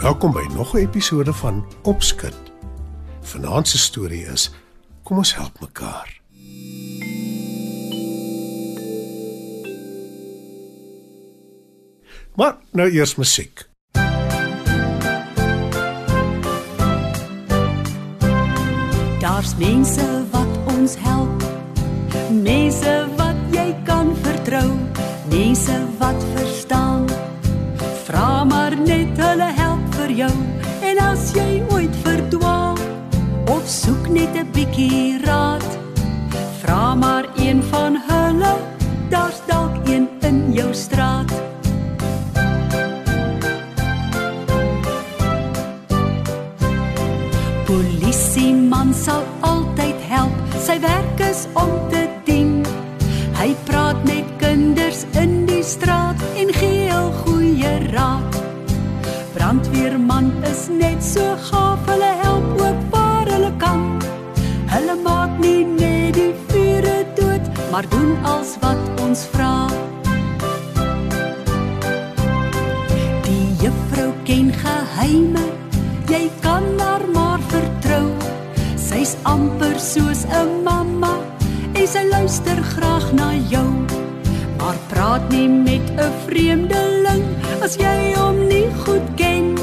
Welkom by nog 'n episode van Opskud. Vanaand se storie is Kom ons help mekaar. Maar nou eers musiek. Daar's mense wat ons help. Mense wat jy kan vertrou. Mense wat verstaan. Jou. En as jy ooit verdwaal of soek net 'n bietjie raad, vra maar een van hulle. Daar's dalk een in jou straat. Polisieman sal altyd help. Sy werk is om te dien. Hy praat met kinders in die straat en gee hul goeie raad. Brandweerman is net so gaaf, hulle help ook waar hulle kan. Hulle maak nie net die vure dood, maar doen als wat ons vra. Die juffrou ken geheime, jy kan haar maar vertrou. Sy's amper soos 'n mamma en sy luister graag na jou. Maar praat nie met 'n vreemdeling as jy hom nie goed ken.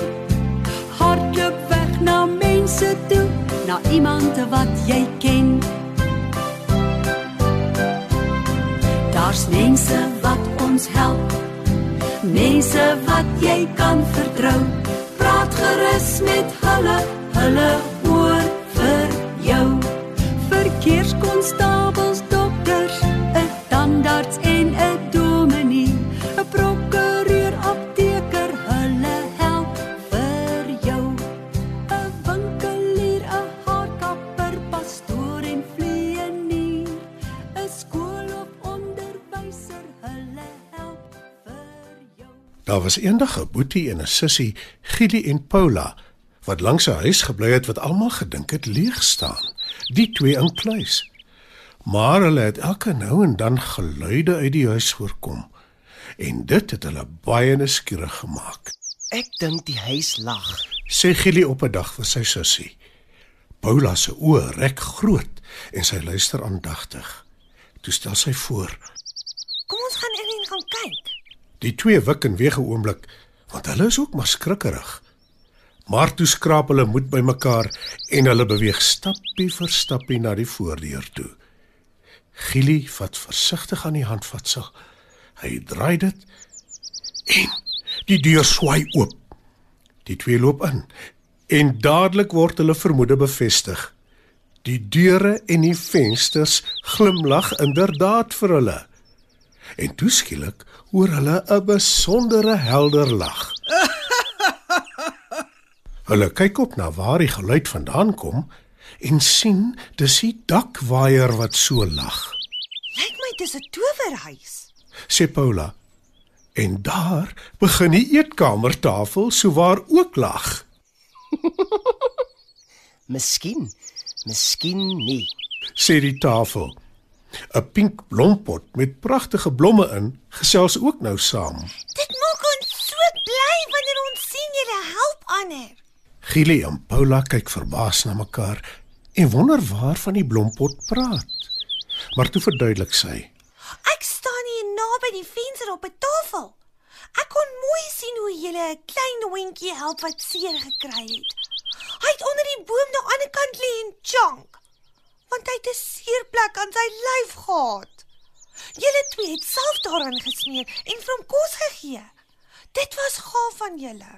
Hardloop weg na mense toe, na iemand wat jy ken. Daar's mense wat ons help. Mense wat jy kan vertrou. Praat gerus met hulle, hulle Daar was eendag 'n boetie en 'n sussie, Gili en Paula, wat langs 'n huis gebly het wat almal gedink het leeg staan. Die twee in kluis. Maar hulle het elke nou en dan geluide uit die huis voorkom. En dit het hulle baie nuuskierig gemaak. Ek dink die huis lag. Sê Gili op 'n dag vir sy sussie. Paula se oë rek groot en sy luister aandagtig. Toe stel sy voor. Kom ons gaan in en gaan kyk. Die twee wik en weeg 'n oomblik, want hulle is ook maar skrikkerig. Maar toe skraap hulle moed bymekaar en hulle beweeg stappie vir stappie na die voordeur toe. Gili vat versigtig aan die handvatsel. Hy draai dit en die deur swaai oop. Die twee loop in en dadelik word hulle vermoede bevestig. Die deure en die vensters glimlag inderdaad vir hulle. En toe hoor hulle 'n besondere helder lag. Hulle kyk op na waar die geluid vandaan kom en sien dis die dakwaaier wat so lag, Lyk my dis 'n towerhuis. sê Paula. En daar begin die eetkamertafel souwaar ook lag, Miskien, miskien nie. sê die tafel. 'n Pink blompot met pragtige blomme in gesels ook nou saam. Dit maak ons so bly wanneer ons sien julle help ander. Gili en Paula kyk verbaas na mekaar en wonder waarvan die blompot praat. Maar toe verduidelik sy. Ek staan hier naby die venster op 'n tafel. Ek kon mooi sien hoe julle 'n klein hondjie help wat seer gekry het. Hy het onder die boom na ander kant lê en chonk. Want hy het 'n seerplek aan sy lyf gehad. Julle twee het self daaraan gesmeer en vir hom kos gegee. Dit was gaaf van julle.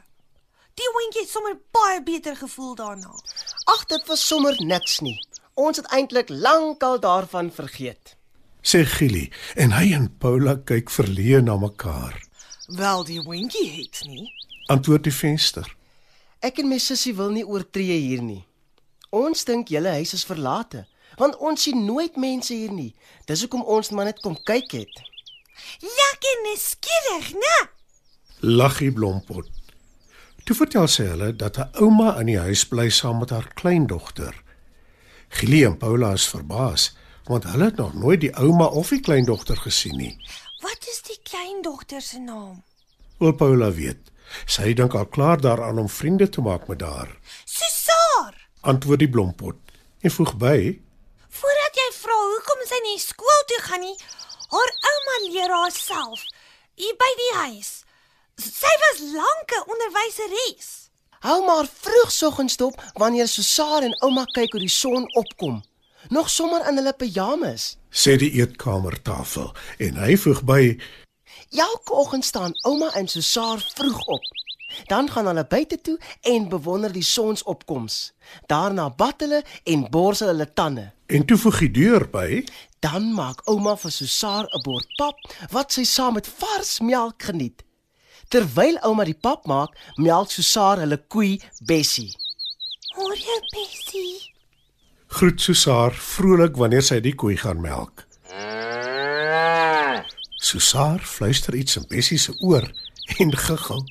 Die hondjie het sommer baie beter gevoel daarna. Ag, dit was sommer niks nie. Ons het eintlik lankal daarvan vergeet. sê Gili en hy en Paula kyk verleë na mekaar. Wel die hondjie het nie. Antwoord die venster. Ek en my sussie wil nie oortree hier nie. Ons dink julle huis is verlate, want ons sien nooit mense hier nie. Dis hoekom ons maar net kom kyk het. Lekker nuuskierig, né? Laggie Blompot. Toe vertel sy hulle dat 'n ouma in die huis bly saam met haar kleindogter. Gili en Paula is verbaas want hulle het nog nooit die ouma of die kleindogter gesien nie. Wat is die kleindogter se naam? Wil Paula weet. Sy dink al klaar daaraan om vriende te maak met haar. Susaar. Antwoord die Blompot en voeg by: Voordat jy vra hoekom sy nie skool toe gaan nie, haar ouma leer haar self hier by die huis. Sy was lank 'n onderwyseres. Hou maar vroegsoggens dop wanneer Susaar en ouma kyk hoe die son opkom. Nog sommer in hulle pyjamas. sê die eetkamertafel en hy voeg by: Elke oggend staan ouma en Susaar vroeg op. Dan gaan hulle buite toe en bewonder die sonsopkoms. Daarna bad hulle en borsel hulle tande. en toe voeg die deur by: Dan maak ouma vir Susaar 'n bord pap wat sy saam met vars melk geniet. Terwyl ouma die pap maak, melk Susaar hulle koei Bessie. Hoor jy, Bessie? groet Susaar vrolik wanneer sy die koei gaan melk. Susaar fluister iets in Bessie se oor en giggel.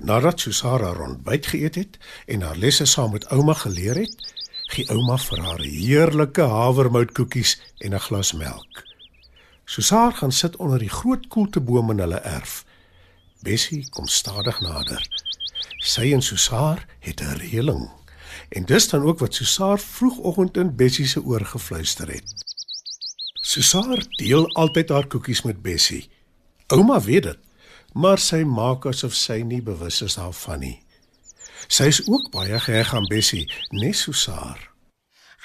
Nadat Susaar haar ontbyt geëet het en haar lesse saam met ouma geleer het, gee ouma vir haar heerlike havermoutkoekies en 'n glas melk. Susaar gaan sit onder die groot koelteboom in hulle erf. Bessie kom stadig nader. Sy en Susaar het 'n reëling. En dis dan ook wat Susaar vroegoggend in Bessie se oor gefluister het. Susaar deel altyd haar koekies met Bessie. Ouma weet dit, maar sy maak asof sy nie bewus is daarvan nie. Sy is ook baie geheg aan Bessie, net Susaar.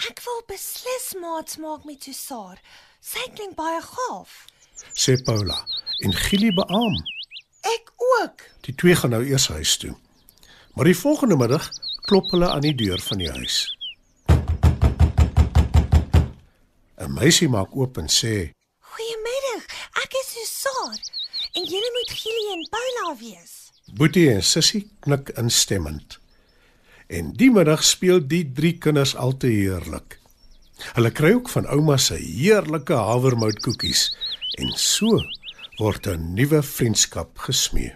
Ek wil beslis maats maak met Susaar. Sy klink baie gaaf. Sê Paula en Gili beamoen. Ek ook. Die twee gaan nou eers huis toe. Maar die volgende middag klop hulle aan die deur van die huis. 'n Meisie maak oop en sê: Goeiemiddag. Ek is Susaar en julle moet Gili en Paula wees. Boetie en Sissie knik instemmend. En die middag speel die drie kinders al te heerlik. Hulle kry ook van ouma se heerlike havermoutkoekies en so word 'n nuwe vriendskap gesmee.